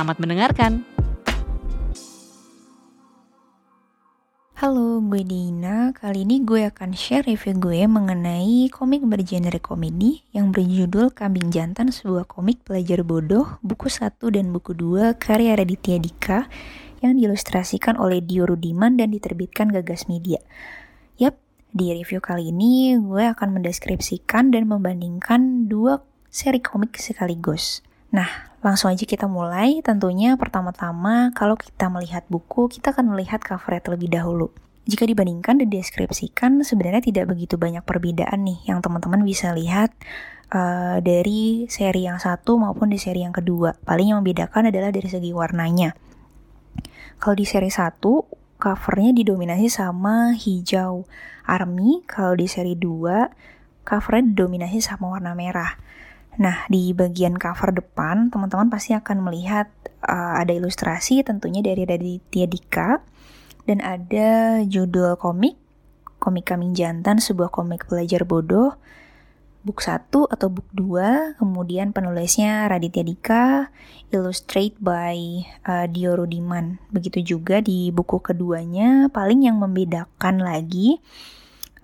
Selamat mendengarkan. Halo, gue Dina. Kali ini gue akan share review gue mengenai komik bergenre komedi yang berjudul Kambing Jantan, sebuah komik pelajar bodoh, buku 1 dan buku 2 karya Raditya Dika yang diilustrasikan oleh Dio Rudiman dan diterbitkan Gagas Media. Yap, di review kali ini gue akan mendeskripsikan dan membandingkan dua seri komik sekaligus. Nah, langsung aja kita mulai. Tentunya pertama-tama kalau kita melihat buku, kita akan melihat covernya terlebih dahulu. Jika dibandingkan dan deskripsikan, sebenarnya tidak begitu banyak perbedaan nih yang teman-teman bisa lihat uh, dari seri yang satu maupun di seri yang kedua. Paling yang membedakan adalah dari segi warnanya. Kalau di seri satu, covernya didominasi sama hijau army. Kalau di seri 2, covernya didominasi sama warna merah. Nah, di bagian cover depan, teman-teman pasti akan melihat uh, ada ilustrasi tentunya dari Raditya Dika dan ada judul komik, Komik Kambing Jantan, sebuah komik pelajar bodoh, book 1 atau book 2, kemudian penulisnya Raditya Dika, illustrate by uh, Dio Rudiman. Begitu juga di buku keduanya, paling yang membedakan lagi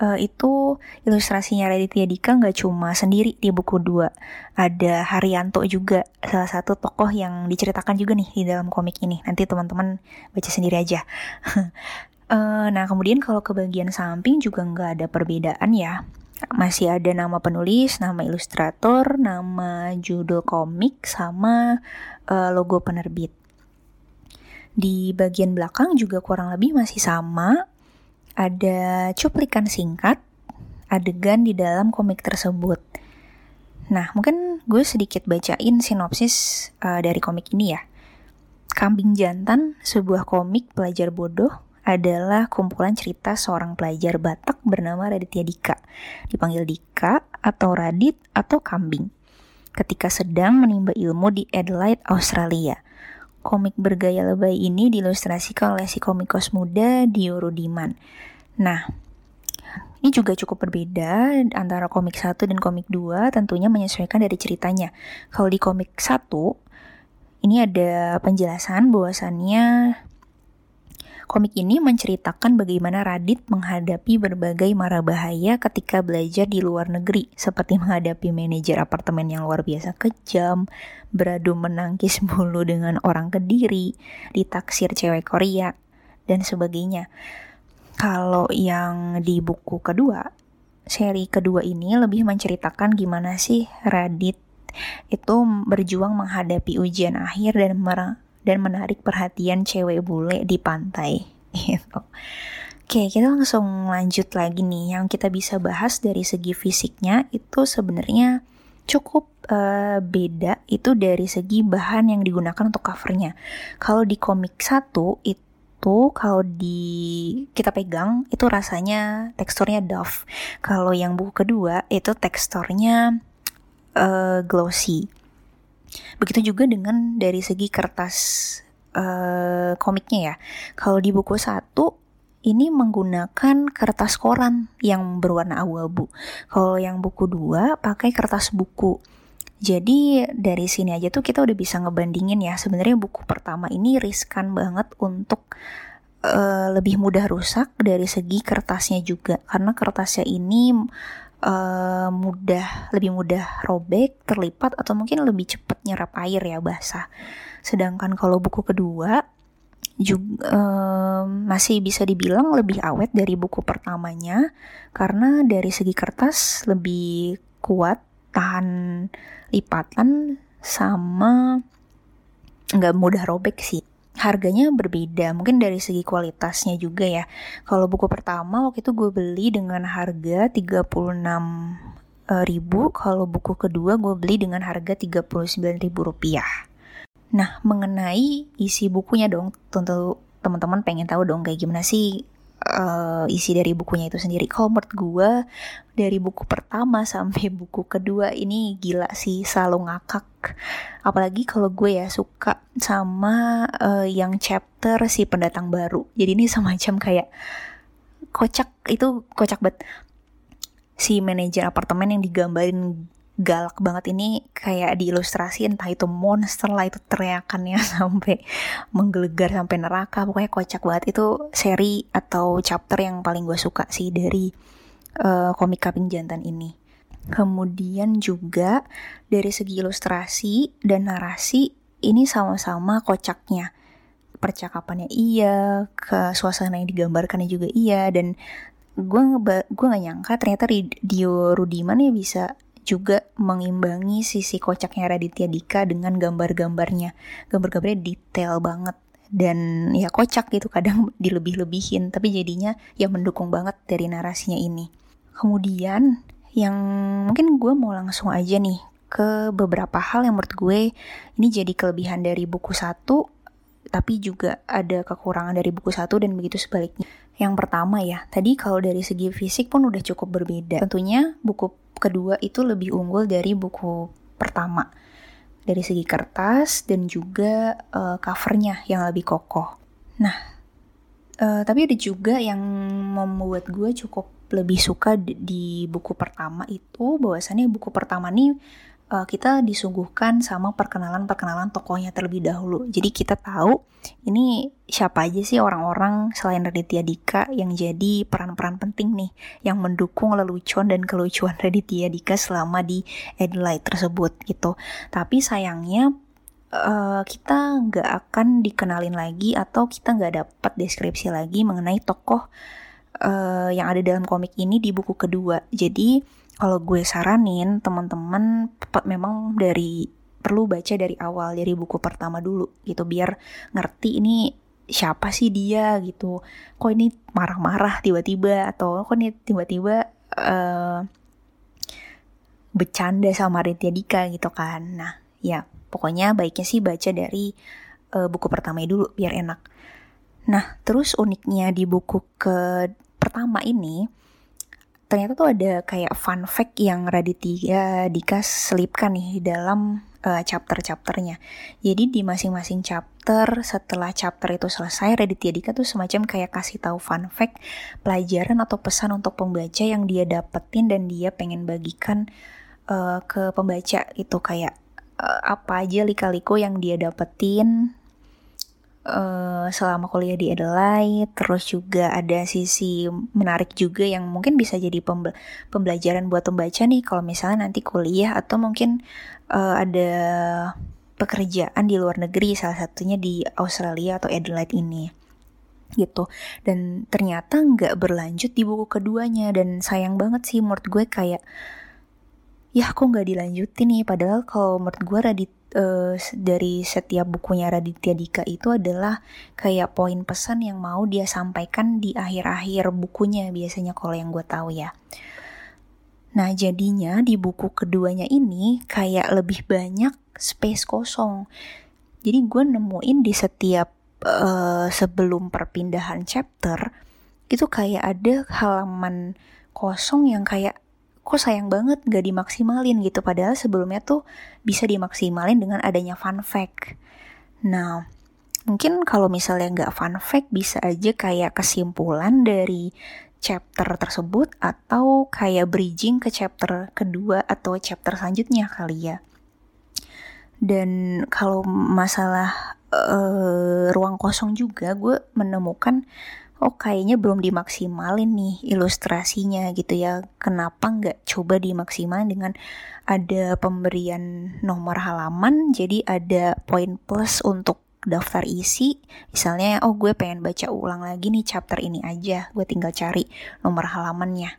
uh, itu ilustrasinya Raditya Dika nggak cuma sendiri di buku dua ada Haryanto juga salah satu tokoh yang diceritakan juga nih di dalam komik ini. Nanti teman-teman baca sendiri aja. Uh, nah kemudian kalau ke bagian samping juga nggak ada perbedaan ya. Masih ada nama penulis, nama ilustrator, nama judul komik, sama uh, logo penerbit. Di bagian belakang juga kurang lebih masih sama, ada cuplikan singkat adegan di dalam komik tersebut. Nah, mungkin gue sedikit bacain sinopsis uh, dari komik ini ya. Kambing Jantan, sebuah komik pelajar bodoh, adalah kumpulan cerita seorang pelajar Batak bernama Raditya Dika, dipanggil Dika atau Radit atau Kambing, ketika sedang menimba ilmu di Adelaide, Australia. Komik bergaya lebay ini diilustrasikan oleh si komikus muda Dio Rudiman. Nah, ini juga cukup berbeda antara komik 1 dan komik 2 tentunya menyesuaikan dari ceritanya. Kalau di komik 1 ini ada penjelasan bahwasannya komik ini menceritakan bagaimana Radit menghadapi berbagai mara bahaya ketika belajar di luar negeri seperti menghadapi manajer apartemen yang luar biasa kejam, beradu menangkis bulu dengan orang Kediri, ditaksir cewek Korea, dan sebagainya. Kalau yang di buku kedua, seri kedua ini lebih menceritakan gimana sih Radit itu berjuang menghadapi ujian akhir dan mer dan menarik perhatian cewek bule di pantai gitu. Oke, kita langsung lanjut lagi nih. Yang kita bisa bahas dari segi fisiknya itu sebenarnya cukup uh, beda itu dari segi bahan yang digunakan untuk covernya. Kalau di komik satu itu kalau di kita pegang itu rasanya teksturnya doff. Kalau yang buku kedua itu teksturnya uh, glossy. Begitu juga dengan dari segi kertas uh, komiknya ya. Kalau di buku satu ini menggunakan kertas koran yang berwarna abu-abu. Kalau yang buku dua pakai kertas buku. Jadi dari sini aja tuh kita udah bisa ngebandingin ya. Sebenarnya buku pertama ini riskan banget untuk uh, lebih mudah rusak dari segi kertasnya juga. Karena kertasnya ini uh, mudah lebih mudah robek, terlipat atau mungkin lebih cepat nyerap air ya basah. Sedangkan kalau buku kedua juga um, masih bisa dibilang lebih awet dari buku pertamanya karena dari segi kertas lebih kuat tahan lipatan sama nggak mudah robek sih harganya berbeda. Mungkin dari segi kualitasnya juga ya. Kalau buku pertama waktu itu gue beli dengan harga 36 ribu. Kalau buku kedua gue beli dengan harga 39 ribu rupiah. Nah, mengenai isi bukunya dong, tentu teman-teman pengen tahu dong kayak gimana sih uh, isi dari bukunya itu sendiri. Kalau menurut gue dari buku pertama sampai buku kedua ini gila sih selalu ngakak. Apalagi kalau gue ya suka sama uh, yang chapter si pendatang baru. Jadi ini semacam kayak kocak itu kocak banget. Si manajer apartemen yang digambarin galak banget ini kayak diilustrasi entah itu monster lah itu teriakannya sampai menggelegar sampai neraka. Pokoknya kocak banget. Itu seri atau chapter yang paling gue suka sih dari uh, komik kaping jantan ini. Kemudian juga dari segi ilustrasi dan narasi ini sama-sama kocaknya. Percakapannya iya ke suasana yang digambarkannya juga iya dan gue gue gak nyangka ternyata Dio Rudiman ya bisa juga mengimbangi sisi kocaknya Raditya Dika dengan gambar-gambarnya. Gambar-gambarnya detail banget dan ya kocak gitu kadang dilebih-lebihin tapi jadinya ya mendukung banget dari narasinya ini. Kemudian yang mungkin gue mau langsung aja nih ke beberapa hal yang menurut gue ini jadi kelebihan dari buku satu tapi juga ada kekurangan dari buku satu dan begitu sebaliknya. Yang pertama ya, tadi kalau dari segi fisik pun udah cukup berbeda. Tentunya buku kedua itu lebih unggul dari buku pertama dari segi kertas dan juga uh, covernya yang lebih kokoh. Nah, uh, tapi ada juga yang membuat gue cukup lebih suka di, di buku pertama itu bahwasannya buku pertama nih uh, kita disuguhkan sama perkenalan-perkenalan tokohnya terlebih dahulu. Jadi kita tahu ini siapa aja sih orang-orang selain Raditya Dika yang jadi peran-peran penting nih yang mendukung lelucon dan kelucuan Raditya Dika selama di Adelaide tersebut gitu. Tapi sayangnya uh, kita nggak akan dikenalin lagi atau kita nggak dapat deskripsi lagi mengenai tokoh uh, yang ada dalam komik ini di buku kedua. Jadi kalau gue saranin teman-teman memang dari perlu baca dari awal dari buku pertama dulu gitu biar ngerti ini siapa sih dia gitu. Kok ini marah-marah tiba-tiba atau kok ini tiba-tiba uh, bercanda sama Ritya Dika gitu kan. Nah ya pokoknya baiknya sih baca dari uh, buku pertama dulu biar enak. Nah terus uniknya di buku ke pertama ini ternyata tuh ada kayak fun fact yang Raditya Dika selipkan nih dalam uh, chapter-chapternya. Jadi di masing-masing chapter setelah chapter itu selesai Raditya Dika tuh semacam kayak kasih tahu fun fact, pelajaran atau pesan untuk pembaca yang dia dapetin dan dia pengen bagikan uh, ke pembaca itu kayak uh, apa aja lika-liku yang dia dapetin uh, selama kuliah di Adelaide, terus juga ada sisi menarik juga yang mungkin bisa jadi pembelajaran buat pembaca nih kalau misalnya nanti kuliah atau mungkin uh, ada pekerjaan di luar negeri salah satunya di Australia atau Adelaide ini gitu. Dan ternyata nggak berlanjut di buku keduanya dan sayang banget sih menurut gue kayak ya kok nggak dilanjutin nih? Padahal kalau menurut gue Radit uh, dari setiap bukunya Raditya Dika itu adalah kayak poin pesan yang mau dia sampaikan di akhir-akhir bukunya biasanya kalau yang gue tahu ya. Nah jadinya di buku keduanya ini kayak lebih banyak space kosong. Jadi gue nemuin di setiap uh, sebelum perpindahan chapter itu kayak ada halaman kosong yang kayak kok sayang banget gak dimaksimalin gitu. Padahal sebelumnya tuh bisa dimaksimalin dengan adanya fun fact. Nah mungkin kalau misalnya nggak fun fact bisa aja kayak kesimpulan dari chapter tersebut atau kayak bridging ke chapter kedua atau chapter selanjutnya kali ya. Dan kalau masalah uh, ruang kosong juga gue menemukan oh kayaknya belum dimaksimalin nih ilustrasinya gitu ya. Kenapa nggak coba dimaksimalin dengan ada pemberian nomor halaman jadi ada poin plus untuk daftar isi. Misalnya oh gue pengen baca ulang lagi nih chapter ini aja gue tinggal cari nomor halamannya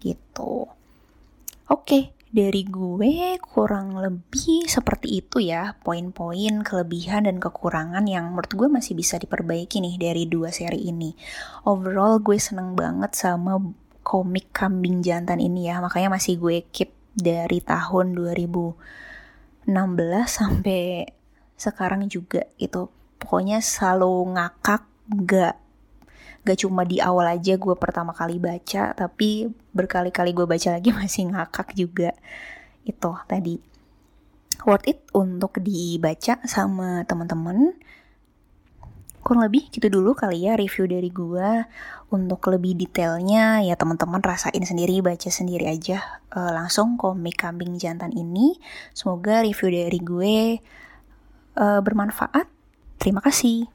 gitu. Oke okay, dari gue kurang lebih seperti itu ya poin-poin kelebihan dan kekurangan yang menurut gue masih bisa diperbaiki nih dari dua seri ini. Overall gue seneng banget sama komik kambing jantan ini ya makanya masih gue keep dari tahun 2016 sampai sekarang juga itu pokoknya selalu ngakak gak gak cuma di awal aja gue pertama kali baca tapi berkali-kali gue baca lagi masih ngakak juga. Itu tadi. Worth it untuk dibaca sama teman-teman. Kurang lebih gitu dulu kali ya review dari gue untuk lebih detailnya ya teman-teman rasain sendiri baca sendiri aja. Uh, langsung komik kambing jantan ini. Semoga review dari gue uh, bermanfaat. Terima kasih